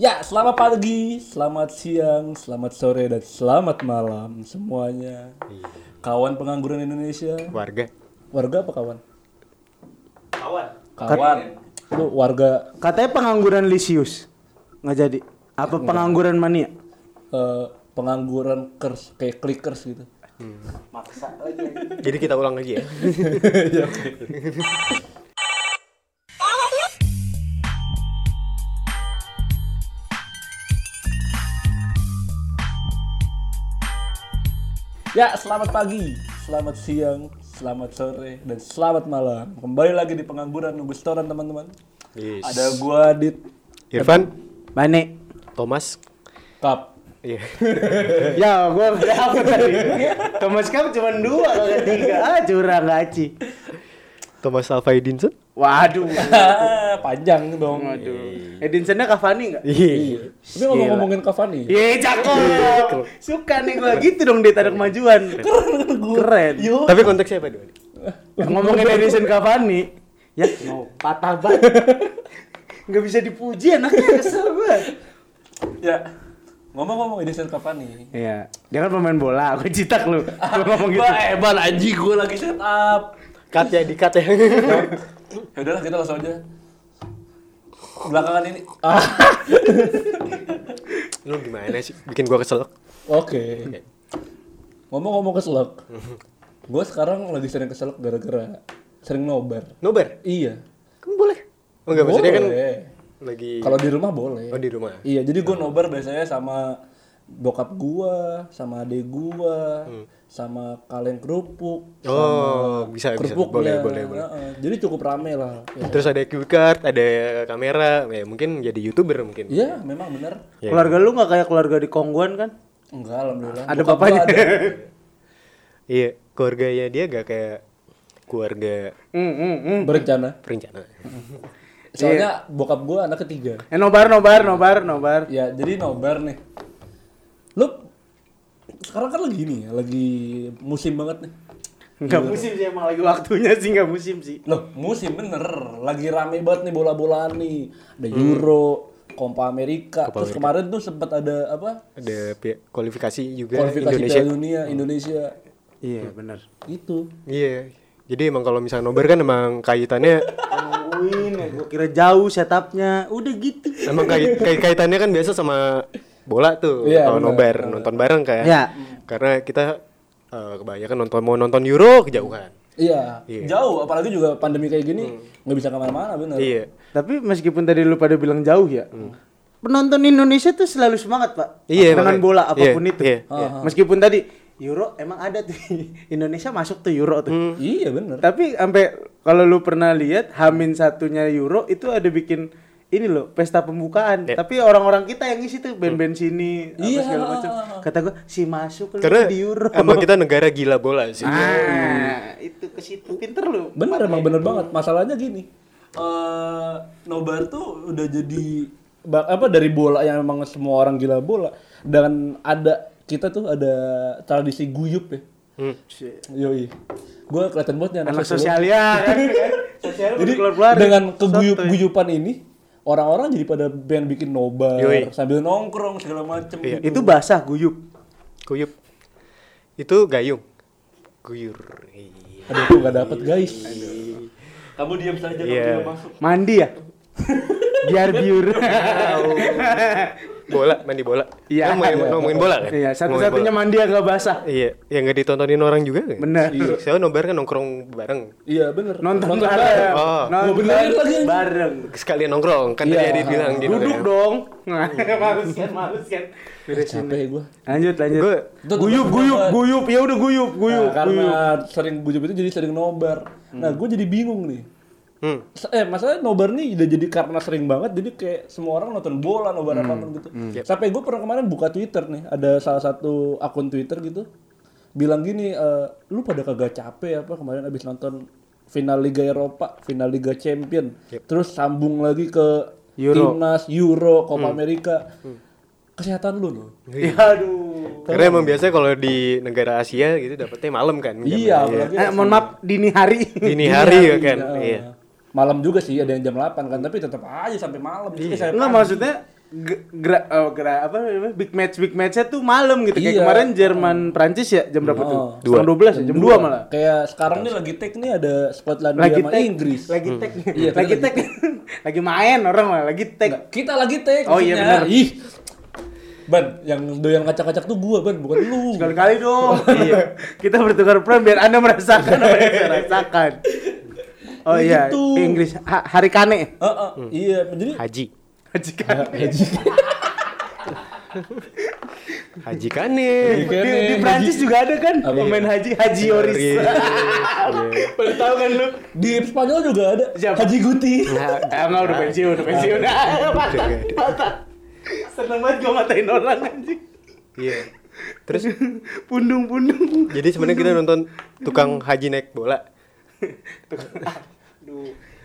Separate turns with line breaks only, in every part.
Ya, selamat pagi, selamat siang, selamat sore, dan selamat malam semuanya. Kawan pengangguran Indonesia.
warga
Warga apa kawan?
Kawan.
Kawan. Lu warga
Katanya pengangguran Lisius. Nggak jadi. Apa pengangguran mania?
eh, pengangguran kers, kayak clickers gitu.
Maksa lagi.
jadi kita ulang lagi ya
Ya, Ya, selamat pagi, selamat siang, selamat sore, dan selamat malam. Kembali lagi di pengangguran nunggu setoran teman-teman.
yes.
Ada gua Dit
Irfan
Bane.
Thomas
Cup.
iya
ya, gua nggak apa tadi. Thomas Cup cuma dua kalau tiga. Ah, curang gaci.
Thomas Alva Edinson
Waduh.
Panjang dong.
Waduh. Edinsonnya Cavani nggak?
iya
Tapi ngomong ngomongin Cavani.
Iya, cakep. Suka nih gua gitu dong Dit ada kemajuan. Keren.
Yo.
tapi konteksnya apa dulu
ngomongin Edison Cavani. Ya, mau patah banget. Nggak bisa dipuji anaknya kesel gua.
Ya. Ngomong-ngomong Edison Cavani.
Iya, dia kan pemain bola, aku citak lu. Gua ngomong gitu.
Bah, hebat anjing gue lagi set up.
Cut ya di cut ya
Ya udahlah kita langsung aja. Belakangan ini.
Lu gimana sih bikin gua kesel
Oke. Ngomong-ngomong keselak. gue sekarang lagi sering keselak gara-gara sering nobar.
nobar
Iya.
kan boleh oh enggak maksudnya kan
Boleh.
lagi
Kalau di rumah boleh.
oh di rumah
Iya, jadi gue nobar biasanya sama bokap gua, sama adek gua, sama kaleng kerupuk,
oh bisa bisa boleh boleh boleh
Heeh. Jadi cukup rame lah. Ya.
terus ada cue card ada kamera ya mungkin jadi youtuber mungkin
Iya, memang benar.
Ya.
Keluarga lu nggak kayak keluarga di Kongguan kan?
Enggak, alhamdulillah.
Ada
Bokap
bapaknya.
ada.
iya keluarga ya dia gak kayak keluarga
Hmm, hmm, hmm.
berencana.
perencana
Soalnya bokap gua anak ketiga.
Eh nobar, nobar, nobar, nobar.
Ya, jadi nobar nih. Lu sekarang kan lagi ini ya, lagi musim banget nih.
Enggak musim sih emang lagi waktunya sih enggak musim sih.
Loh, musim bener. Lagi rame banget nih bola-bolaan nih. Ada Euro, Copa Amerika. Terus kemarin tuh sempat ada apa?
ada kualifikasi juga
Kualifikasi
Indonesia
Piala Dunia Indonesia.
Iya, benar.
Itu.
Iya. Jadi emang kalau misalnya nobar kan emang kaitannya
Tungguin, ya, gua kira jauh setupnya. Udah gitu.
emang kait, kait- kaitannya kan biasa sama bola tuh. Kalau
benar.
nobar nonton bareng kan.
Iya.
Karena kita eh, kebanyakan nonton mau nonton Euro kejauhan.
Iya,
Iya.
jauh. Apalagi juga pandemi kayak gini nggak bisa ke mana-mana, bener.
Iya.
Tapi meskipun tadi lu pada bilang jauh ya, penonton Indonesia tuh selalu semangat pak.
Iya,
dengan
makanya.
bola apa pun
Iya,
itu.
iya,
iya.
Meskipun tadi Euro emang ada tuh Indonesia masuk tuh Euro tuh.
Iya bener.
Tapi sampai kalau lu pernah lihat Hamin satunya Euro itu ada bikin ini loh pesta pembukaan.
Ya.
Tapi orang-orang kita yang ngisi tuh band-band sini apa
Iya.
segala macam. Kata gua si masuk lu
Karena
di Euro.
emang kita negara gila bola sih.
Ah, itu ke situ pinter lu.
Bener emang bener banget. Masalahnya gini, eh nobar tuh udah jadi apa dari bola yang emang semua orang gila bola dan ada kita tuh ada tradisi guyup ya.
Hmm.
Yoi. Gue kelihatan banget nih anak,
Anak
sosial.
sosialia. kan? Sosial
Jadi
keluar-keluar.
dengan keguyup-guyupan ini orang-orang jadi pada band bikin nobar
Yoi.
sambil nongkrong segala macem.
Iya.
gitu.
Itu basah guyup.
Kuyup. Itu gayung. Guyur. Iya.
Aduh, gue gak dapet guys. Kamu diam saja kamu
Iya.
tidak masuk.
Mandi ya? Biar biur.
Bola, mandi bola.
Iya.
Ngomongin, ngomongin bola kan?
Iya, satu-satunya mandi yang gak basah.
Iya, yang nggak ditontonin orang juga kan?
Bener.
Saya nobar kan nongkrong bareng.
Iya bener.
Nonton,
bareng.
bareng.
Oh.
Nonton
Gua benerin lagi.
bareng.
Sekalian nongkrong, kan tadi
Iya.
Adit bilang di
Duduk dong. males kan, males kan.
Capek gue.
Lanjut, lanjut.
Gue
guyup, guyup, guyup. Ya udah guyup, guyup,
Nah, karena
guyup.
sering guyup itu jadi sering nobar. Nah, gue jadi bingung nih.
Hmm.
Eh, masalahnya nobar nih udah jadi karena sering banget, jadi kayak semua orang nonton bola, nobar apa pun gitu. Sampai gue pernah kemarin buka Twitter nih, ada salah satu akun Twitter gitu, bilang gini, eh, lu pada kagak capek apa kemarin abis nonton final Liga Eropa, final Liga Champion, terus sambung lagi ke
Euro.
timnas Euro, Copa Amerika. Kesehatan lu loh.
Ya aduh.
Karena emang biasanya kalau di negara Asia gitu dapetnya malam kan.
Iya,
jamnya.
apalagi
Eh, mohon maaf, dini hari.
Dini hari ya kan.
Iya.
Iya.
Malam juga sih ada yang jam 8 kan, tapi tetap aja sampai malam. Jadi saya
Enggak maksudnya ge- gra, oh, gra- apa big match big matchnya tuh malam gitu kayak
Iya.
kemarin Jerman Prancis ya jam berapa tuh?
Oh.
Jam 12 ya, jam 2 malah.
Kayak sekarang nih lagi take nih ada Skotlandia
Lagi
sama
tag,
Inggris.
lagi tag,
Iya, kita
lagi tag, lagi main orang mah lagi tag.
Nggak, kita lagi take.
Oh, iya benar.
Ih. Ban, yang doyan kacak-kacak tuh gua, Ban, bukan lu.
Sekali-kali dong. iya. Kita bertukar peran biar Anda merasakan apa yang saya rasakan. Oh iya,
Gitu.
Inggris ha hari kane.
Heeh, Iya, jadi
Haji.
Haji kane.
Haji Kane.
Haji
Di,
Kane,
di Prancis juga ada kan
Apa?
pemain haji Haji Yoris.
Iya.
Baru tahu kan lu?
di Spanyol juga ada
Siapa?
Haji Guti.
Eh, enggak udah pensiun, udah pensiun. patah, patah. Seneng banget gua matain orang anjing.
Iya. Terus
Pundung-pundung.
jadi sebenarnya kita nonton tukang haji naik bola.
Aduh.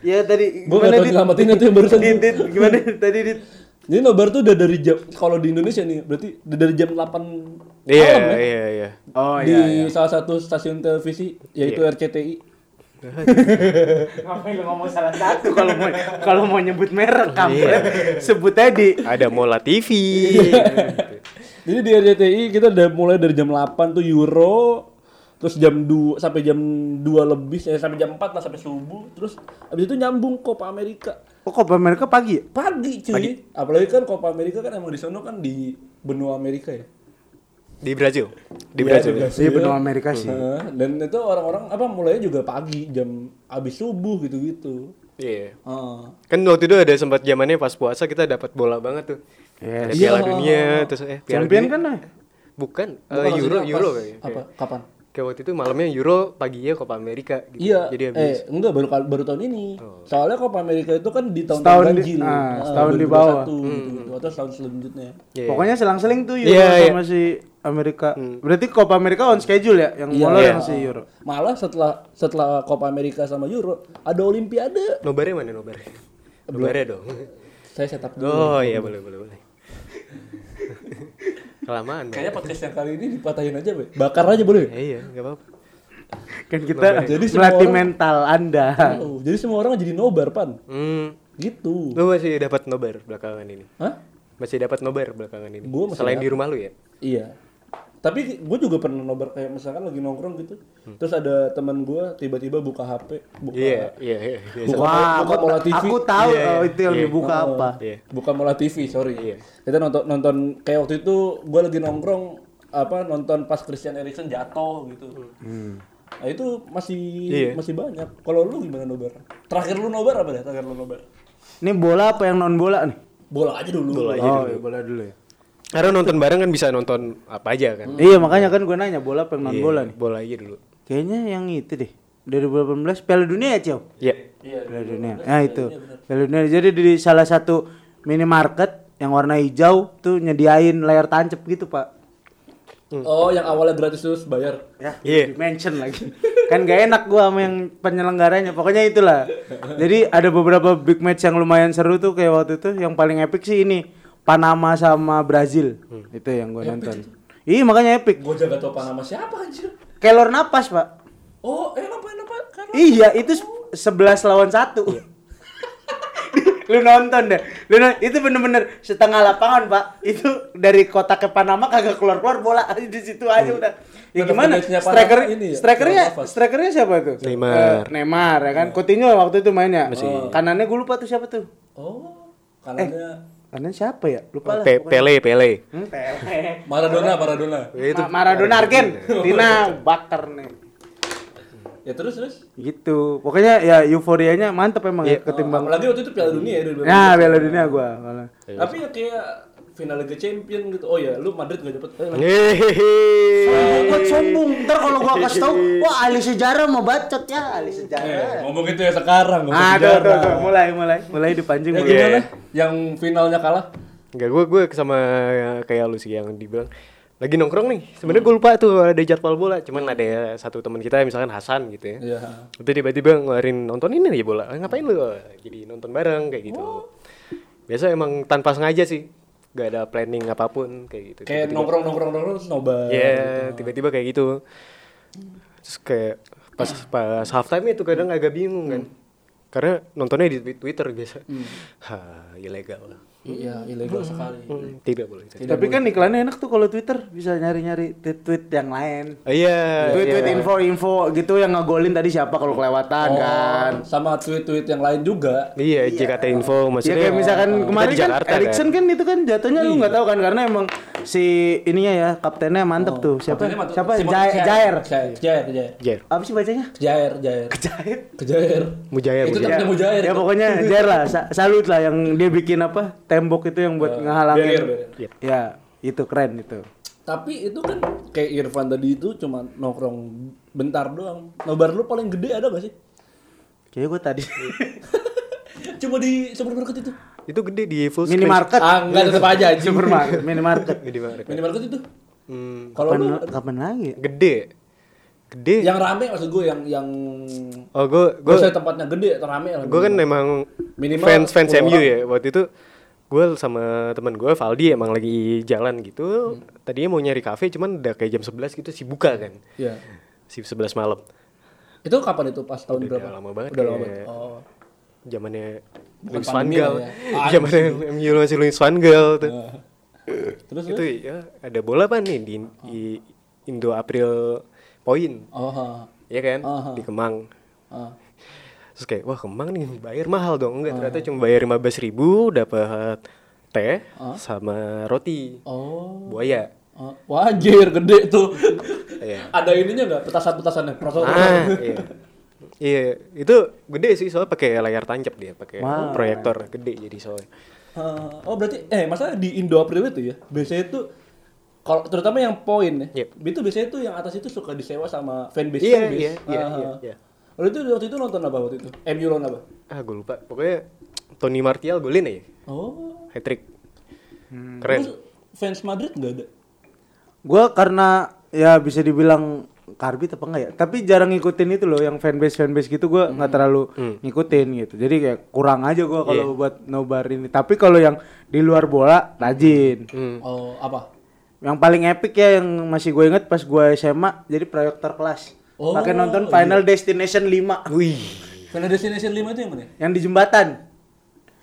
Ya tadi
Gua nggak tahu
Dit?
nyelamatin itu yang barusan.
Dit, Dit, gimana tadi Dit?
Jadi nobar tuh udah dari jam kalau di Indonesia nih, berarti udah dari jam 8
Iya,
malam ya.
iya, iya.
Oh
di
iya, iya.
salah satu stasiun televisi yaitu
Iya.
RCTI.
Ngapain lu ngomong salah satu kalau mau kalau mau nyebut merek kampret. Sebut tadi.
Ada Mola TV.
Jadi di RCTI kita udah mulai dari jam 8 tuh Euro, terus jam 2 sampai jam 2 lebih, eh, sampai jam 4 lah sampai subuh, terus habis itu nyambung Copa Amerika.
Oh, Copa Amerika pagi ya?
Pagi cuy. Apalagi kan Copa Amerika kan emang di sono kan di benua Amerika ya.
Di Brazil. Di
Iya,
Brazil.
di Brazil.
Iya benua Amerika sih.
Nah, dan itu orang-orang apa mulainya juga pagi jam abis subuh gitu-gitu.
Iya.
Ah.
Kan waktu itu ada sempat zamannya pas puasa kita dapat bola banget tuh.
Yes.
Ada Piala
Iya.
Dunia terus eh Piala
Champion
Dunia.
kan lah.
Bukan, eh,
Bukan,
Euro
maksudnya
Euro
pas-
kayaknya.
Apa? Kapan?
Kayak waktu itu malamnya Euro, paginya Copa Amerika gitu.
Iya,
Jadi
eh
habis.
enggak baru baru tahun ini. Soalnya Copa Amerika itu kan di tahun
Setahun di-
ganjil.
ah,
Ah,
setahun di
2021
bawah.
gitu, gitu. Atau tahun selanjutnya.
Iya.
Pokoknya selang-seling tuh Euro
Iya, iya.
sama si Amerika. Berarti Copa Amerika on schedule ya, yang
Iya.
molor
Iya.
yang si Euro.
Malah setelah setelah Copa Amerika sama Euro ada Olimpiade.
Nobarnya mana nobarnya? Nobarnya dong.
Saya setup dulu.
Oh iya boleh boleh boleh. Kelamaan.
Kayaknya podcast yang kali ini dipatahin aja, Be. Bakar aja boleh.
Eh, iya, enggak apa-apa.
Kan kita
Jadi semua
melatih
orang-
mental Anda.
Oh, jadi semua orang jadi nobar, Pan.
Hmm.
Gitu.
Lu masih dapat nobar belakangan ini.
Hah?
Masih dapat nobar belakangan ini.
Gua masih
Selain di
dapet.
rumah lu ya?
Iya. Tapi gue juga pernah nobar kayak misalkan lagi nongkrong gitu. Terus ada teman gue tiba-tiba buka HP, buka
Iya, iya, iya. biasa.
Buka-
Wah,
buka
aku,
Mola TV.
aku tahu
Iya, iya.
oh, itu yang
Iya.
dibuka
Oh,
apa.
Iya.
Bukan Mola TV, sorry.
Iya.
Kita nonton nonton kayak waktu itu gue lagi nongkrong apa nonton pas Christian Eriksen jatuh gitu. Nah itu masih
Iya.
masih banyak. Kalau lu gimana nobar? Terakhir lu nobar apa dah? Terakhir lu nobar?
Ini bola apa yang non bola nih?
Bola aja dulu.
Bola aja
oh,
dulu.
iya, bola dulu ya.
Karena nonton bareng kan bisa nonton apa aja kan.
Iya, makanya kan gue nanya bola non
Iya,
bola nih?
Bola aja dulu.
Kayaknya yang itu deh. 2018 Piala Dunia ya, Cio?
Iya.
Iya.
Piala Dunia. Nah, itu. Piala Dunia. Jadi di salah satu minimarket yang warna hijau tuh nyediain layar tancap gitu, Pak.
Oh, yang awalnya gratis terus bayar.
Ya,
Iya.
mention lagi. kan gak enak gua sama yang penyelenggaranya. Pokoknya itulah. Jadi ada beberapa big match yang lumayan seru tuh kayak waktu itu yang paling epic sih ini Panama sama Brazil. Itu yang gua nonton. Iya, makanya epic.
Gue jaga tau Panama siapa anjir?
Kelor napas, Pak.
Oh, eh apa apa kan?
Iya, itu se- 11 lawan 1. lu nonton deh. Lu non- itu bener-bener setengah lapangan, Pak. Itu dari kotak ke Panama kagak keluar-keluar bola di situ aja udah. Ya gimana? Striker
ini ya,
strikernya strikernya siapa tuh?
Neymar.
Eh, Neymar ya kan. Coutinho waktu itu mainnya. Oh. Kanannya gue lupa tuh siapa tuh?
Oh, kanannya
Kanan siapa ya? Lupa lah.
Pe- Pele, Pele.
Hmm, Pele.
Maradona, Maradona.
Itu
Ma- Maradona Argentina bakar nih.
Ya terus terus.
Gitu. Pokoknya ya euforianya mantep emang ya,
Oh,
ketimbang.
apalagi waktu itu Piala Dunia ya. 2018.
Nah, Piala Dunia gua.
Tapi ya kayak final Liga Champion gitu. Oh ya, lu Madrid gak dapet. Eh,
Hehehe.
Buat sombong, ntar kalau gua kasih tau, wah ahli sejarah mau bacot ya, ahli
eh,
sejarah.
ngomong itu ya sekarang, ngomong
Ah,
sejarah.
tuh, tuh, mulai, mulai, mulai dipancing.
Ya
mulai.
gimana? Yang finalnya kalah?
Enggak, gue gue sama kayak lu sih yang dibilang lagi nongkrong nih. Sebenarnya gue lupa tuh ada jadwal bola. Cuman ada satu teman kita misalkan Hasan gitu ya.
Iya.
Itu tiba-tiba ngeluarin nonton ini aja bola. "Eh, Ngapain lu? Jadi nonton bareng kayak gitu. Biasa emang tanpa sengaja sih. Gak ada planning apa pun kayak gitu.
Kayak
Tiba-tiba-
nongkrong nongkrong nongkrong nobar.
Iya, tiba-tiba kayak gitu. Terus kayak pas pas half time itu kadang agak bingung kan. karena nontonnya di twi- Twitter biasa.
Hmm.
Hah, ilegal.
Iya, ilegal sekali.
Hmm, tidak boleh.
Tapi kan iklannya enak tuh kalau Twitter bisa nyari-nyari tweet-tweet yang lain.
Oh, iya.
Tweet-tweet
iya.
info-info gitu yang ngegolin tadi siapa kalau kelewatan
Oh,
kan.
sama tweet-tweet yang lain juga.
Iya, JKT Info
Ya
maksudnya.
kayak misalkan
kita
kemarin
di
kan
Jakarta,
Erikson kan itu kan jatuhnya lu nggak tahu kan karena emang si ininya ya kaptennya mantep tuh. Siapa?
Mantap.
Siapa?
Simon
Jair. Jair.
Jair, Jair, Jair.
Jair.
Apa sih bacanya?
Jair, Jair.
Jair.
Kejair.
Mujair,
Itu
Mujair.
tetapnya Mujair.
Ya pokoknya Jair lah, sa- salut lah yang dia bikin apa? Tembok itu yang buat ngehalangin.
barrier, barrier.
Iya.
Ya, itu keren itu.
Tapi itu kan kayak Irfan tadi itu cuma nongkrong bentar doang. Nobar lu paling gede ada gak sih?
Kayaknya gue tadi
Cuma di supermarket itu.
Itu gede di full screen.
minimarket.
Ah, enggak tetap aja anjing.
Supermarket, minimarket.
Gede banget.
Minimarket itu.
Hmm,
Kalau
Kapan,
lu
kapan lagi?
gede. Gede.
yang rame maksud gue yang yang
Oh, gue
gue tempatnya gede atau rame lah.
gue kan emang
Minimal
fans fans
10
MU ya waktu itu gue sama teman gue Valdi emang lagi jalan gitu tadinya mau nyari kafe cuman udah kayak jam 11 gitu sih buka kan
Iya.
si 11 malam
Itu kapan itu pas tahun
Udah
berapa?
lama banget
Udah lama banget. Oh.
zamannya Luis Van Gaal
ya.
Zamannya MU masih Luis Van Gaal tuh
Terus
itu ya ada bola apa nih di, di Indo April Point
Oh.
ya kan di Kemang
Ah.
Terus kayak wah Kemang nih bayar mahal dong enggak ternyata cuma bayar 15.000 ribu dapat teh sama roti
Oh.
buaya.
Oh, Wajir gede tuh.
Iya.
Ada ininya enggak petasan-petasannya? Protokol.
Ah, iya. Iya, itu gede sih soalnya pakai layar tancap dia, pakai
Wow.
proyektor gede jadi soalnya.
Ah, oh berarti eh masalah di Indo April itu ya. Biasanya itu kalau terutama yang poin ya.
Yep.
Itu biasanya tuh yang atas itu suka disewa sama fanbase
Iya,
fanbase.
iya, iya,
Ah.
iya, iya.
Lalu itu waktu itu nonton apa waktu itu? MU lawan apa?
Ah, gue lupa. Pokoknya Tony Martial golin ya,
Oh.
hat trick. Keren.
Terus fans Madrid enggak ada?
Gue karena ya bisa dibilang karbit apa enggak ya tapi jarang ngikutin itu loh yang fanbase fanbase gitu gue nggak terlalu ngikutin gitu jadi kayak kurang aja gue kalau buat nobar ini tapi kalau yang di luar bola rajin
Hmm.
Oh, apa?
yang paling epic ya yang masih gue inget pas gue SMA jadi proyektor kelas
Oh,
pakai nonton Final Destination 5
Wih.
Final Destination 5 itu yang mana?
yang di jembatan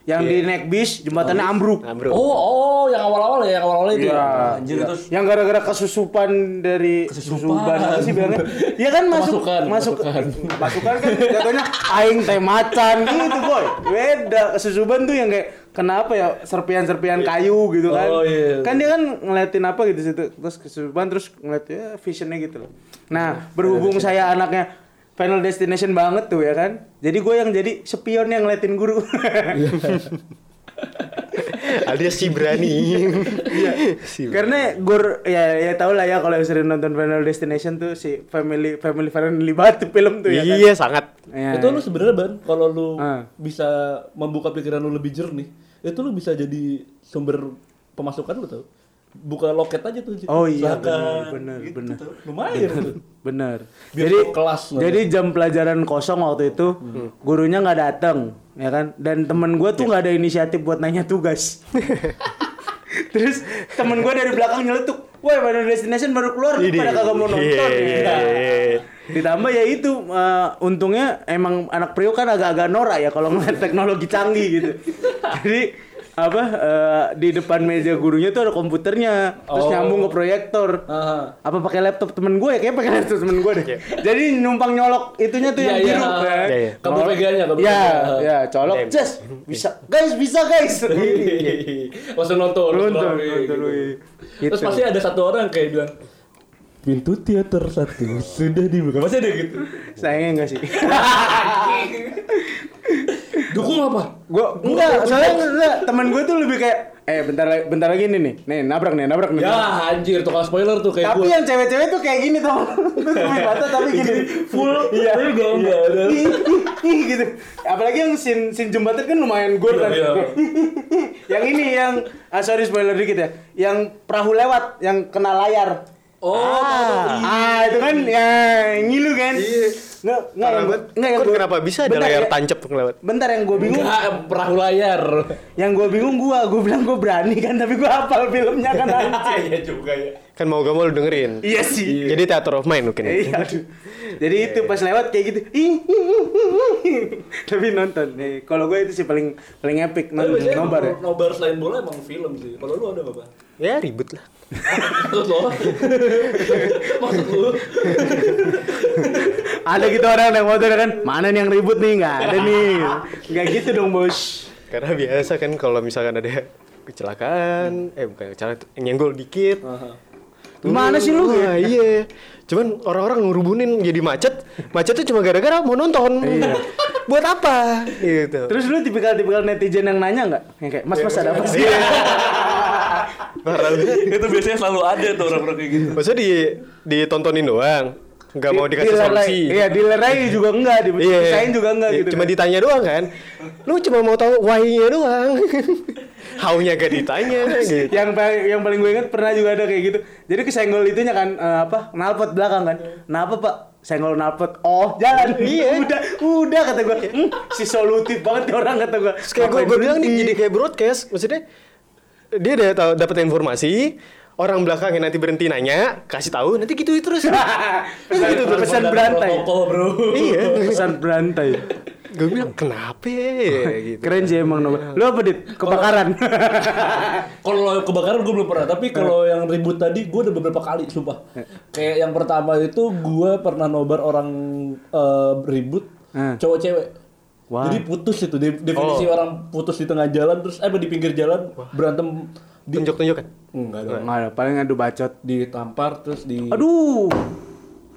yang di naik bis jembatannya ambruk
Nah, bro.
Oh, oh, yang awal-awal ya, yang awal-awal itu.
Iya.
ya. Anjir
Iya.
itu
yang gara-gara kesusupan dari kesusupan apa sih bilangnya? Iya kan masuk masuk masukan kan jatuhnya aing teh macan gitu boy. Beda kesusupan tuh yang kayak kenapa ya serpian-serpian kayu gitu kan.
Oh, iya.
Kan dia kan ngeliatin apa gitu situ terus kesusupan terus ngeliat ya visionnya gitu loh. Nah, berhubung saya anaknya Final Destination banget tuh ya kan. Jadi gue yang jadi spion yang ngeliatin guru.
Alias si berani.
Iya.
Si
Karena gur ya ya tau lah ya kalau yang sering nonton Final Destination tuh si family family friendly banget tuh film tuh ya kan.
Iya, sangat.
Ya,
itu lu sebenarnya ban kalau lu
Ah.
bisa membuka pikiran lu lebih jernih, itu lu bisa jadi sumber pemasukan lu tau. Buka loket aja tuh.
Oh iya, bener, bener,
Gitu
bener.
tuh. Lumayan tuh.
Bener.
Biar
jadi
kelas lah.
jadi jam pelajaran kosong waktu itu gurunya nggak datang, ya kan? Dan temen gue tuh nggak ada inisiatif buat nanya tugas. Terus temen gue dari belakang nyeletuk, woi Final Destination baru keluar
Ini.
pada kagak mau nonton.
Iya.
Ya. Ditambah ya itu eh, untungnya emang anak Priok kan agak-agak norak ya kalau ngeliat teknologi canggih gitu. Jadi apa eh, di depan meja gurunya tuh ada komputernya, terus
Oh.
nyambung ke proyektor
Ah.
apa pakai laptop temen gue ya kayak pakai laptop temen gue deh jadi numpang nyolok itunya tuh yang
Iya, iya.
biru kan
Iya, iya.
Kabel pegangnya,
ya ya colok just bisa guys bisa guys
Langsung nonton.
Nonton, nonton,
gitu. Terus
Gitu.
pasti ada satu orang kayak bilang pintu teater satu sudah dibuka. Masih ada gitu.
sayangnya enggak sih
Dukung apa?
gue enggak soalnya enggak temen gue tuh lebih kayak eh bentar lagi bentar lagi nih nih. Nih nabrak nih nabrak nih.
Ya anjir tukang spoiler tuh kayak
tapi
gue.
yang cewek-cewek tuh kayak gini tau. Tutup mata tapi gini.
Full
iya.
tapi gak enggak ada.
Gitu. Apalagi yang scene scene jembatan kan lumayan gore kan.
Iya, iya.
yang ini yang ah sorry spoiler dikit ya. Yang perahu lewat yang kena layar.
Oh,
ah, ah itu kan ya ngilu kan nggak nggak yang nggak yang
Kok
gua-
kenapa bisa ada
bentar
layar
ya.
tancap ngelewat?
bentar yang gue bingung
Enggak, perahu layar.
yang gue bingung gue gue bilang gue berani kan tapi gue hafal filmnya kan anjing
Iya juga ya.
kan mau gak mau lu dengerin.
Iya sih.
Jadi theater of mind mungkin. ya.
Iya, aduh. Jadi itu pas lewat kayak gitu. "Ih, Tapi nonton. Nih, kalau gue itu sih paling paling epic
Tapi
nonton nobar ya.
no- nobar selain bola emang film sih. Kalau lu ada nggak, Pak?
Ya ribut lah.
Maksud lo? Maksud lu?
Ada gitu orang yang motor kan, mana nih yang ribut nih? Nggak ada nih. Nggak gitu dong bos.
Karena biasa kan kalau misalkan ada kecelakaan, eh bukan kecelakaan, nyenggol dikit.
Gimana sih lu?
Wah, iya. Cuman orang-orang ngerubunin jadi macet. Macetnya cuma gara-gara mau nonton. Buat apa? Gitu.
Terus lu tipikal-tipikal netizen yang nanya nggak? Yang kayak, mas mas ada apa sih?
Parah banget.
Itu biasanya selalu ada tuh orang-orang kayak gitu.
Maksudnya di ditontonin doang. Nggak mau dikasih
Dilerai-
solusi.
Iya, dilerai juga enggak, dipisahin juga enggak
Iya,
gitu.
Cuma
kan.
ditanya doang kan. Lu cuma mau tahu why-nya doang. How-nya gak ditanya gitu.
yang paling yang paling gue inget pernah juga ada kayak gitu. Jadi kesenggol itunya kan eh, apa? Nalpot belakang kan. Kenapa, Pak? Senggol nalpot. Oh, jalan.
Iya.
udah, udah kata gue. "Hmm, si solutif banget orang kata gue.
Kayak gue, gue bilang nih jadi kayak broadcast, maksudnya dia udah tahu dapat informasi, orang belakangnya nanti berhenti nanya, kasih tahu, nanti gitu terus.
pesan,
gitu terus.
pesan berantai.
Bro.
iya.
Pesan berantai.
Gue bilang kenapa ya gitu.
Keren sih emang nomor. Lu apa, Dit? Kebakaran.
Kalau kebakaran gue belum pernah, tapi kalau yang ribut tadi gue udah beberapa kali, sumpah. Kayak yang pertama itu gue pernah nobar orang eh, ribut,
Hmm.
cowok cewek.
Wah.
Jadi putus itu, de- definisi
Oh.
orang putus di tengah jalan, terus eh di pinggir jalan berantem
Tunjuk-tunjukkan.
enggak dong.
Enggak ada, paling adu bacot.
ditampar terus di
Aduh.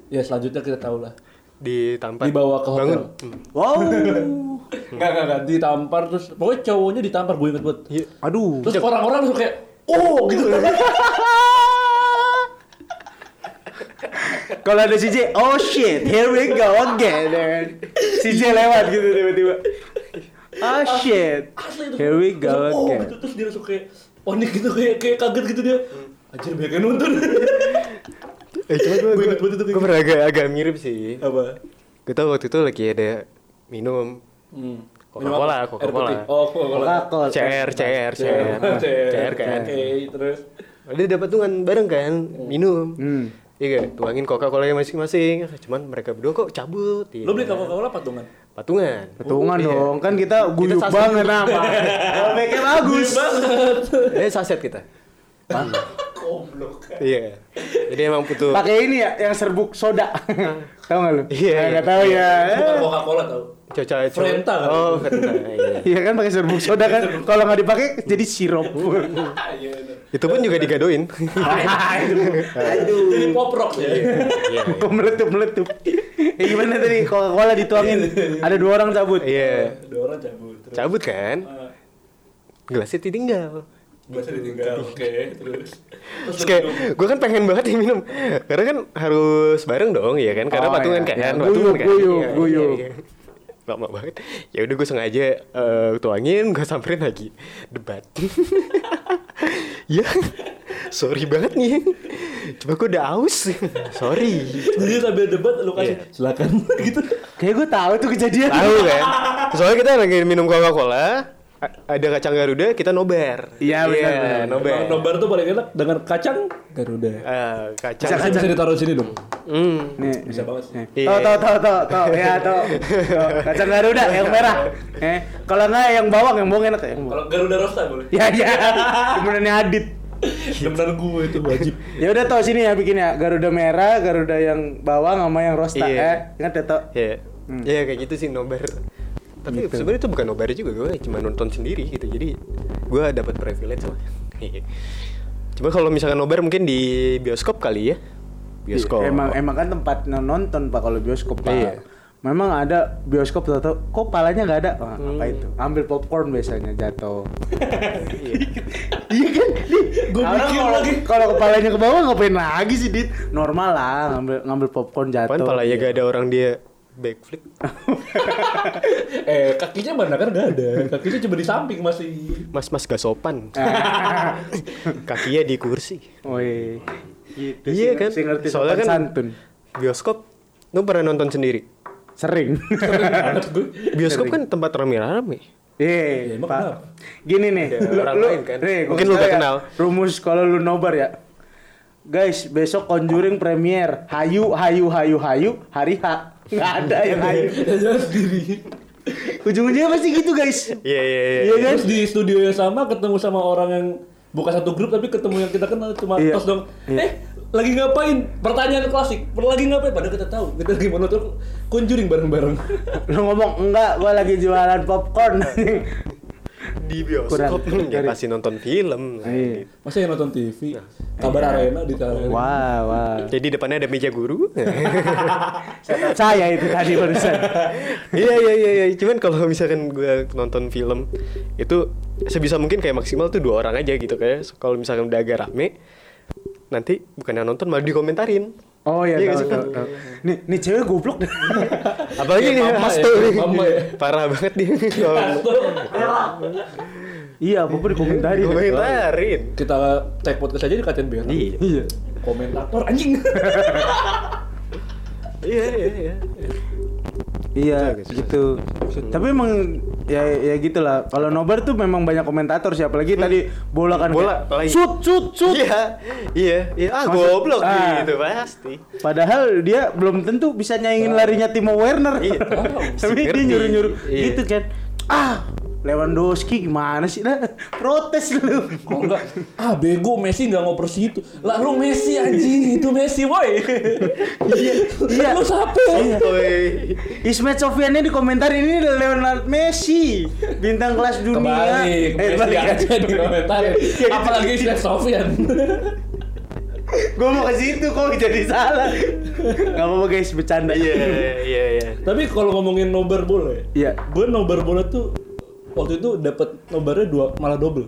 ya selanjutnya kita tahu lah
Ditampar.
dibawa ke hotel
Bangun.
Wow.
enggak enggak enggak ditampar terus pokoknya cowoknya ditampar gue inget banget
Iya.
Aduh.
terus orang-orang langsung kayak oh gitu
Kalau ada si J, oh shit, here we go again. Si J lewat gitu tiba-tiba. Oh shit,
Asli itu.
here we go
Langsung, oh
again.
gitu terus dia langsung kayak panik gitu kayak kayak kaget gitu dia anjir banyak yang nonton
Eh, cuma gue,
Gue itu kayak
gue pernah agak, agak mirip sih.
apa
Kita waktu itu lagi ada minum
hmm.
Coca-Cola,
Air
Coca-Cola.
putih. oh Coca-Cola
Coca-Cola.
CR, CR, CR, CR kan.
oke terus
Ada dapat tungan bareng kan, minum.
Hmm.
Iya? Tuangin Coca-Cola masing-masing. Cuman mereka berdua kok cabut.
lo beli Coca-Cola patungan
Patungan.
Patungan
Iya.
dong, kan kita
saset.
banget nama. Efeknya bagus.
Eh saset kita.
goblok
Iya. Jadi emang butuh.
Pakai ini ya, yang serbuk soda. tahu nggak lu?
Iya,
Nah,
iya.
nggak tahu ya.
bukan Coca-Cola tau
Coca
Frenta kan?
Oh, Frenta. Iya.
Iya kan pakai serbuk soda kan. Kalau nggak dipakai jadi sirup.
Iya.
Itu pun juga digadoin.
Aduh.
jadi pop rock ya
Iya.
Kok meletup meletup. Ya gimana tadi Coca-Cola dituangin? Ada dua orang cabut.
Iya.
Dua orang cabut terus
Cabut kan?
Ah,
Gelasnya ditinggal.
Biasa ditinggal, oke, terus.
Terus kayak gue kan pengen banget nih minum karena kan harus bareng dong ya kan karena
Oh,
patungan
iya.
kan patungan
guyup, guyup,
Iya,
guyup.
Lama banget. Ya udah gue sengaja eh, tuangin gue samperin lagi. Debat. Ya sorry banget nih. Coba gue udah aus. Sorry.
Jadi sambil debat lu kasih
Iya.
silakan. Gitu.
Kayak gue tahu tuh kejadian.
tahu kan? Soalnya kita lagi minum coca cola ada kacang garuda kita nobar
Iya, benar, benar.
nobar
Bang Nobar tuh paling enak dengan kacang Garuda.
Eh, kacang
Bisa, bisa ditaruh sini dong.
Hmm.
Nih,
Bisa banget sih.
nih.
Iya.
Tuh, tuh, tuh, tuh, tuh, ya, tuh. Tuh, Kacang Garuda yang merah. Eh, kalau nggak yang bawang, yang bawang enak ya. Yang bawang.
Kalau Garuda Rosta boleh.
Ya, ya. Kemudiannya Adit.
Beneran gue itu wajib.
Ya udah tau sini ya bikin ya Garuda merah, Garuda yang bawang sama yang rosta.
Iya.
Eh, ingat ya toh?
Ya, ya kayak gitu sih nobar. Tapi
Gitu.
sebenarnya itu bukan nobar juga, gue cuma nonton sendiri gitu. Jadi gue dapat privilege lah. Cuma kalau misalkan nobar mungkin di bioskop kali ya. Bioskop.
Emang emang kan tempat nonton pak kalau bioskop pak.
Iya.
Memang ada bioskop atau tau kok palanya nggak ada? Wah,
Hmm.
apa itu? Ambil popcorn biasanya jatuh. iya kan?
Gua
Orang
mikir
kalau-
lagi.
Kalau kepalanya ke bawah ngapain lagi sih dit? Normal lah ngambil ngambil popcorn jatuh.
Apaan palanya gak ada orang dia backflip.
eh kakinya mana kan gak ada. Kakinya cuma di samping masih.
Mas-mas gak sopan. Kakinya di kursi.
Woi. Gitu
iya
sih,
kan?
ngerti
Soalnya kan
santun.
bioskop lu pernah nonton sendiri.
Sering.
Bioskop kan tempat rame-rame.
Iya,
Ya, emang
Pak.
kenapa?
Gini nih,
Ada orang lain kan?
nih, gua
Mungkin lu gak
ya,
kenal.
Rumus kalau lu nobar ya. Guys, besok Conjuring premier. Hayu, hayu, hayu, hayu, hari H. Nggak ada yang.
Kita jalan sendiri.
Ujung-ujungnya pasti gitu, guys.
Iya iya iya.
Iya kan?
Terus di studio yang sama ketemu sama orang yang bukan satu grup tapi ketemu yang kita kenal cuma
Iya.
tos dong.
Iya.
Eh, lagi ngapain? Pertanyaan klasik. Lagi ngapain? Padahal kita tahu. Kita lagi mau nonton Conjuring bareng-bareng.
Lu ngomong enggak, gua lagi jualan popcorn.
Di bioskop
Kurang.
ya pasti nonton film.
Iya.
Masa yang nonton TV? Kabar Arena di.
Wah, wah.
Jadi depannya ada meja guru.
Saya itu tadi barusan.
Iya iya iya iya. Cuman kalau misalkan gue nonton film itu sebisa mungkin kayak maksimal tuh dua orang aja gitu kayak kalau misalkan udah agak rame nanti bukan yang nonton malah dikomentarin.
Oh iya,
Iya
tahu,
nggak sih?
tahu, tahu. Nih, nih cewek goblok deh.
Apalagi
Kayak
nih
mama
Hasto
ya,
nih.
mama ya.
Parah banget dia.
iya, apa pun dikomentarin.
Komentarin.
Kita tag podcast aja dikatain berak.
Iya.
Iya.
Komentator anjing.
Iya iya iya.
Iya, gitu. Tapi emang ya ya gitulah. Kalau nobar tuh memang banyak komentator sih, apalagi tadi bola kan
Bola,
kayak, shoot shoot shoot.
Iya, iya, iya. Ah,
Maksud-
goblok
ah.
gitu pasti.
Padahal dia belum tentu bisa nyaingin larinya Timo Werner.
Iya.
Tapi dia
Ngerti.
nyuruh-nyuruh
Iya.
gitu kan. Ah, Lewandowski gimana sih lah? Protes lu.
Kok enggak? Ah bego Messi nggak ngoper situ. Lah lu Messi anjing, itu Messi boy. Iya.
Iya.
Lu siapa?
Ismet Sofiannya di komentar ini Leonard Messi, bintang kelas dunia.
Kembali,
eh,
Messi
balik
aja di komentar. Apalagi Chef Sofian.
Gue mau ke situ kok jadi salah. Gak apa-apa guys, bercanda.
Iya iya iya.
Tapi kalau ngomongin nobar bola ya,
Iya.
gue nobar bola tuh waktu itu dapat nobarnya dua malah double.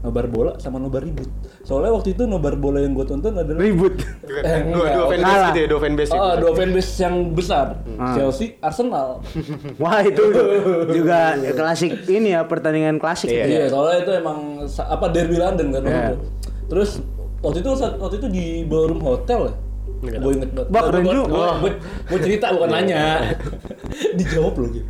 Nobar bola sama nobar ribut. Soalnya waktu itu nobar bola yang gue tonton adalah
Ribut.
Eh,
Dua dua fanbase gitu ya, dua fanbase.
Ah, dua fanbase yang besar.
Ah.
Chelsea, Arsenal.
Wah itu juga klasik ini ya pertandingan klasik.
Iya.
Iya, soalnya itu emang apa derby London kan
Iya.
itu. Terus waktu itu waktu itu di ballroom hotel ya. Gue inget banget. Gua- gua cerita bukan nanya. Dijawab loh gitu.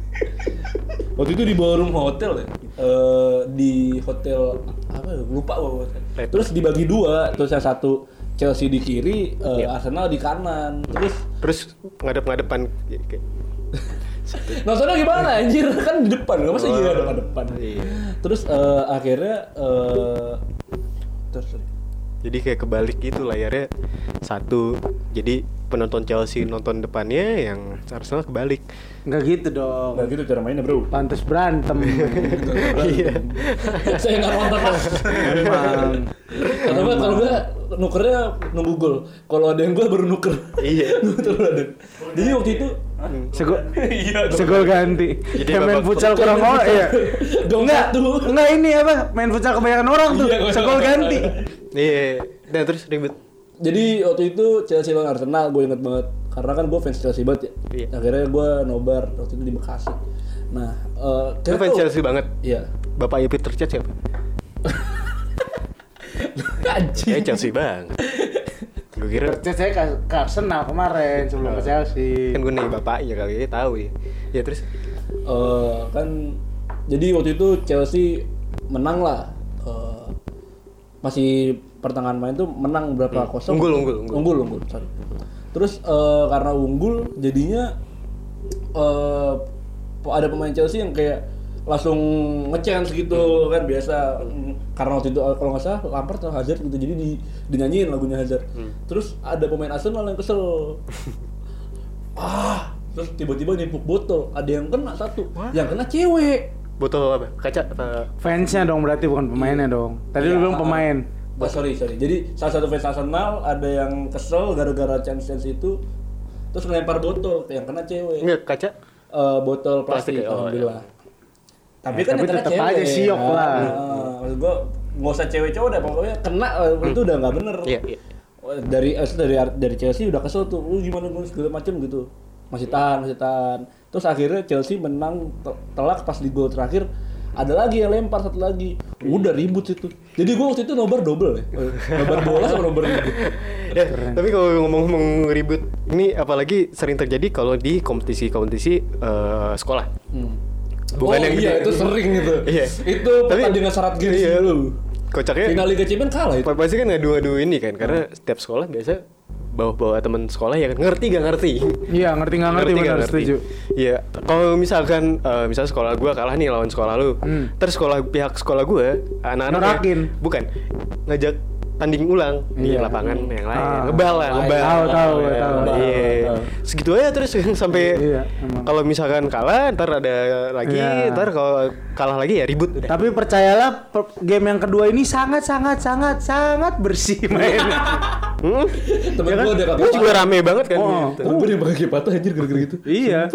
Waktu itu di ballroom hotel ya. eh, di hotel apa ya? Lupa gua. Terus dibagi dua, terus yang satu Chelsea di kiri, eh,
Iya.
Arsenal di kanan. Terus
Terus ngadep-ngadepan
nontonnya gimana anjir? Kan di depan, nggak masa
Oh,
iya depan-depan.
iya.
Terus eh, akhirnya terus terus.
Jadi kayak kebalik gitu layarnya satu. Jadi penonton Chelsea nonton depannya, yang Arsenal kebalik.
Enggak gitu dong.
Nah gitu cara mainnya bro.
Pantes berantem.
Iya.
Saya nggak nonton mas. Atau nggak kalau nggak nukernya nunggu gol. Kalau ada yang gol baru nuker.
Iya.
Betul ada. Jadi waktu itu
Segol
iya
segol ganti.
Jadi
Kayak main futsal kurang orang iya.
Gol
Enggak, enggak ini apa? Main futsal kebanyakan orang tuh.
Iya, gol
Segol ganti.
Iya. Nah terus ribet.
Jadi waktu itu Chelsea lawan Arsenal gue inget banget karena kan gue fans Chelsea banget ya.
Iya.
Akhirnya gue nobar waktu itu di Bekasi. Nah, eh kita
fans Chelsea banget.
Iya.
Bapaknya Peter Cech siapa?
Anjing.
Kayak Chelsea banget. Gue kira
Saya ke, ke Arsenal kemarin sebelum ke Chelsea.
kan gue nanya bapaknya kali ya tahu ya. Ya terus
Eh, kan jadi waktu itu Chelsea menang lah. Masih pertengahan main tuh menang berapa kosong?
Unggul, unggul, unggul.
unggul, unggul, sorry. Terus eh, karena unggul jadinya eh ada pemain Chelsea yang kayak langsung nge-chance gitu kan biasa. Karena waktu itu kalau nggak salah Lampard atau Hazard gitu jadi di dinyanyiin lagunya Hazard. Terus ada pemain Arsenal yang kesel. Ah terus tiba-tiba nimpuk botol. Ada yang kena satu. Yang kena cewek
botol apa? Kaca apa?
Fansnya dong berarti bukan pemainnya dong. Tadi lu
Iya,
bilang
ah.
pemain.
Oh, sorry sorry jadi salah satu fans Arsenal ada yang kesel gara-gara chance chance itu terus ngelempar botol yang kena cewek
Enggak kaca.
Eh, botol plastik,
Plastik? Oh,
alhamdulillah. Tapi
Ya,
kan
tapi
yang kena
tetep
cewek.
aja siok
ya.
lah.
Nah, maksud gua nggak usah cewek cowok dah pokoknya kena eh, itu udah nggak bener.
Iya, iya.
Dari dari dari Chelsea udah kesel tuh, lu gimana gua segala macem gitu. Masih tahan, masih tahan. Terus akhirnya Chelsea menang tel- telak pas di gol terakhir ada lagi yang lempar satu lagi udah ribut itu jadi gua waktu itu nobar double ya Eh, nobar bola sama nobar ribut
Ya, tapi kalau ngomong-ngomong ribut, ini apalagi sering terjadi kalau di kompetisi-kompetisi eh, sekolah.
Hmm.
Bukan
oh
yang
iya
gede.
itu sering itu
Iya.
itu
Tapi-
pertandingan syarat gengsi
iya.
lu
kocaknya
Final Liga Champions kalah itu.
Pa- pasti kan ngadu-ngadu ini kan karena setiap sekolah biasa bawa-bawa teman sekolah ya ngerti gak ngerti
Iya, ngerti nggak ngerti,
nggak
benar setuju.
Iya, kalau misalkan eh, misal sekolah gua kalah nih lawan sekolah lu,
Hmm.
terus sekolah pihak sekolah gua anak-anak
Norakin.
bukan ngajak tanding ulang di
Iya.
lapangan yang lain,
Ah.
ngebal lah, ngebal.
Tahu, tahu,
Iya,
tahu.
Iya, segitu aja terus sampai
Iya,
kalau misalkan kalah, ntar ada lagi,
Iya.
ntar kalau kalah lagi ya ribut udah.
Tapi percayalah per- game yang kedua ini sangat sangat sangat sangat bersih mainnya.
Hmm?
Temen
Ya kan?
Gue juga rame banget kan.
Oh.
gitu.
Temen gue yang pakai kaki patah anjir gara-gara gitu.
iya.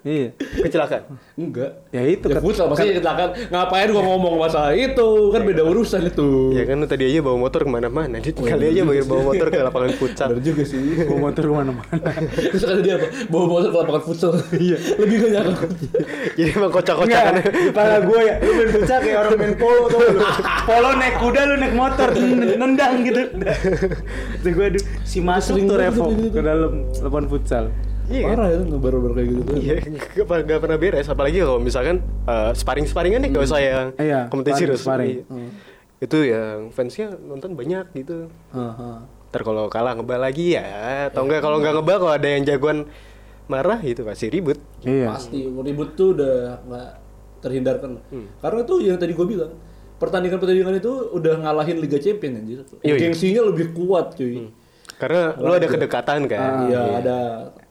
Iya.
Kecelakaan.
Enggak.
Ya itu
Ya
kan.
futsal maksudnya kecelakaan. Ngapain gua ngomong masalah itu? Kan beda urusan itu.
Ya kan tadi aja bawa motor ke mana-mana, Dit. kali aja bawa bawa motor ke lapangan futsal.
Bener juga sih.
Bawa motor ke mana-mana.
Terus kata dia apa? Bawa motor ke lapangan futsal. Iya. Lebih gak nyangka.
Jadi emang kocak-kocakan.
Kepala gue ya, lu main futsal kayak orang main polo tuh lu. Polo naik kuda, lu naik motor, nendang gitu. Terus gue aduh, si masuk tuh
banget
Revo
gitu, gitu.
ke dalam lapangan futsal.
Iya kan?
Parah ya ngebar-bar kayak gitu tuh.
Iya, gak, pernah- gak pernah beres. Apalagi kalau misalkan eh, sparring-sparingan nih, gak usah yang
Iya,
kompetisi terus.
sparring.
Iya. Itu yang fansnya nonton banyak gitu. Ntar kalau kalah ngebal lagi ya, atau enggak kalau nggak ngebal kalau ada yang jagoan marah gitu pasti ribut.
Iya.
Pasti ribut tuh udah nggak terhindarkan. Karena tuh yang tadi gue bilang pertandingan-pertandingan itu udah ngalahin Liga Champions anjir.
Iya, iya.
Gengsinya lebih kuat cuy.
Karena lu ada kedekatan kan.
Iya, ada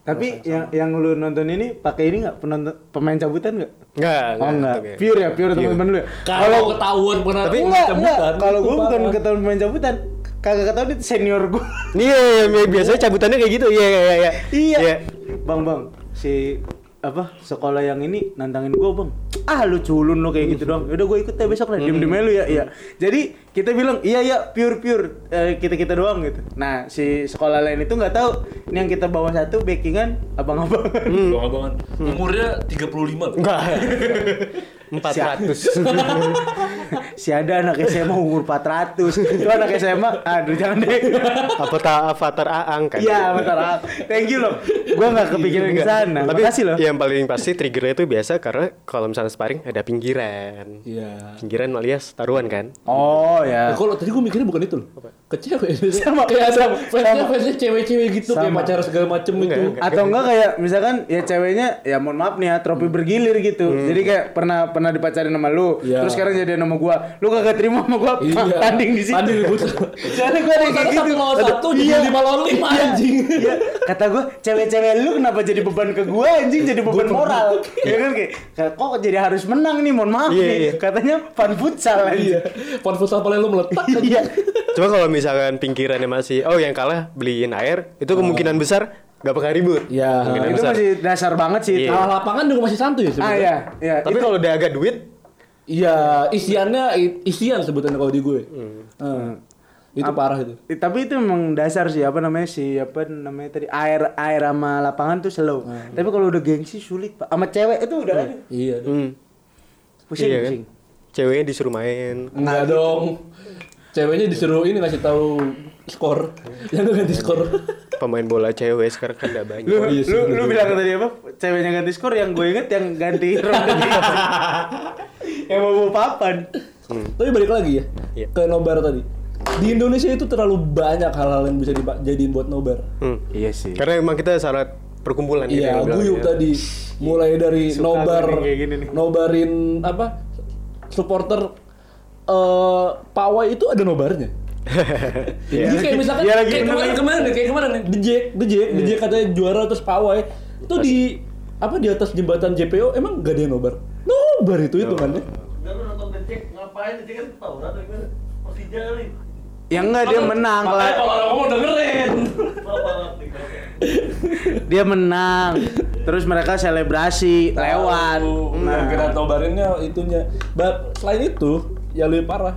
Tapi yang yang lu nonton ini pakai ini nggak penonton pemain cabutan nggak?
Enggak,
Oh enggak,
oke.
pure ya, pure teman-teman lu ya.
kalau ketahuan pernah
Tapi enggak,
cabutan,
enggak. Kalau gue bukan ketahuan pemain cabutan, kagak ketahuan itu senior gue.
Iya, iya, iya, biasanya cabutannya kayak gitu. Iya, iya, iya.
iya. Bang, bang, si apa? Sekolah yang ini nantangin gue bang. Ah lu culun lo kayak gitu doang. Udah gue ikut deh besok deh diem diem lu ya iya jadi kita bilang iya iya pure pure kita kita doang gitu. Nah si sekolah lain itu nggak tahu ini yang kita bawa satu backingan abang-abangan
Abang-abangan. Umurnya 35 loh.
Enggak. 400.
si ada anak SMA umur 400 itu anak SMA aduh jangan deh
Apa tak avatar Aang kan?
iya bentar ah. thank you loh gue nggak kepikiran ke sana
Tapi
makasih loh
yang paling pasti triggernya itu biasa karena kalau misalnya sparring ada pinggiran.
Iya.
Pinggiran alias taruhan kan?
oh
Nah,
ya
kalau tadi gue mikirnya bukan itu loh. Ke cewek.
Sama,
kayak
sama,
fansnya
sama.
fansnya cewek-cewek gitu kayak
Sama.
pacar segala macem
Enggak,
itu.
enggak.
atau enggak kayak misalkan ya ceweknya ya mohon maaf nih ya trofi bergilir gitu jadi kayak pernah pernah dipacarin sama lu
Iya.
terus sekarang jadi sama gua lu kagak terima sama gua
Iya.
tanding di situ
Tanding
gua ada yang kayak
Satu
gitu
lawan satu jadi
Iya.
lima lawan lima anjing.
Iya, kata gua cewek-cewek lu kenapa jadi beban ke gua anjing jadi beban moral ya kan kayak kayak, kok jadi harus menang nih mohon maaf
Iya,
nih
iya.
katanya fun futsal
Iya. Pon futsal paling lu meletak
iya
Cuma kalau misalkan pinggirannya masih, oh yang kalah beliin air, itu kemungkinan besar gak bakal ribut.
Iya.
Kemungkinan
itu
besar.
masih dasar banget sih
Iya.
Kalah lapangan juga masih santuy ya
ah iya iya
Tapi
itu-
kalau udah agak duit,
Iya, isiannya isian sebutannya kalau di gue. Hmm. Itu parah itu.
Tapi itu memang dasar sih apa namanya si apa namanya tadi air air sama lapangan tuh slow. Tapi kalau udah gengsi sulit pak. Sama cewek itu udah aduh,
Iya.
hmm,
pusing
iya kan?
pusing.
Ceweknya disuruh main.
Enggak dong. Ceweknya disuruh ini ngasih tahu skor. Yang lu ganti skor.
Pemain bola cewek sekarang kan udah banyak.
Lu,
iya sih,
lu, lu bilang tadi apa? Ceweknya ganti skor yang gue inget yang ganti ronde gitu. yang mau bawa papan.
Tapi balik lagi ya
Iya.
ke nobar tadi. Di Indonesia itu terlalu banyak hal-hal yang bisa dijadiin buat nobar.
Hmm.
Iya sih.
Karena emang kita syarat perkumpulan gitu
Iya, guyup
ya.
tadi. Mulai dari
Suka
nobar,
gue nih kayak gini nih.
nobarin apa? Supporter eh pawai itu ada nobarnya. Jadi kayak misalkan
Iya, lagi
kayak kemarin kemarin deh, kayak kemarin nih, The Jack, The Jack, The Jack katanya juara terus pawai. Itu di apa di atas jembatan JPO emang gak ada yang nobar? Nobar itu itu kan
Udah lu nonton Becek ngapain? Becek kan Taurat atau gimana? Persija kali.
Yang enggak dia menang
Makanya
Pak.
kalau orang ngomong dengerin.
Dia menang. Terus mereka selebrasi lewat.
Nah, kira nobarinnya itunya. But selain itu, yang lebih parah.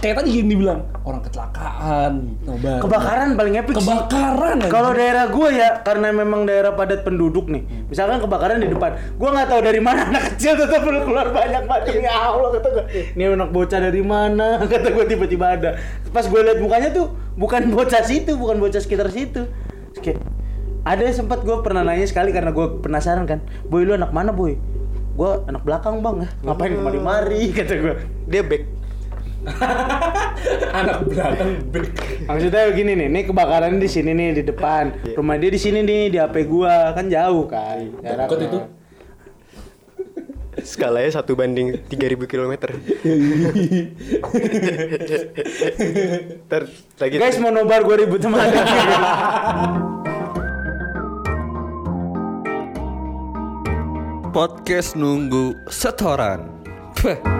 Kayak tadi gini bilang, orang kecelakaan, nobar.
Kebakaran paling epic.
Kebakaran.
Kalau daerah gue ya, karena memang daerah padat penduduk nih. Misalkan kebakaran di depan, gue nggak tahu dari mana anak kecil tetap keluar banyak banget. Ya Allah kata gue, ini anak bocah dari mana? Kata gue tiba-tiba ada. Pas gue lihat mukanya tuh bukan bocah situ, bukan bocah sekitar situ. Kayak ada sempat gue pernah nanya sekali karena gue penasaran kan, boy lu anak mana boy? Gue anak belakang bang, ngapain kemari-mari kata gue.
Dia back
Anak belakang break.
Maksudnya begini nih, nih kebakaran di sini nih di depan. Rumah dia di sini nih di HP gua, kan jauh kan. jaraknya.
Dekat itu.
Skalanya satu banding 3000 km. Ntar lagi
Guys mau nobar gua ribut sama
Podcast nunggu setoran. Peh.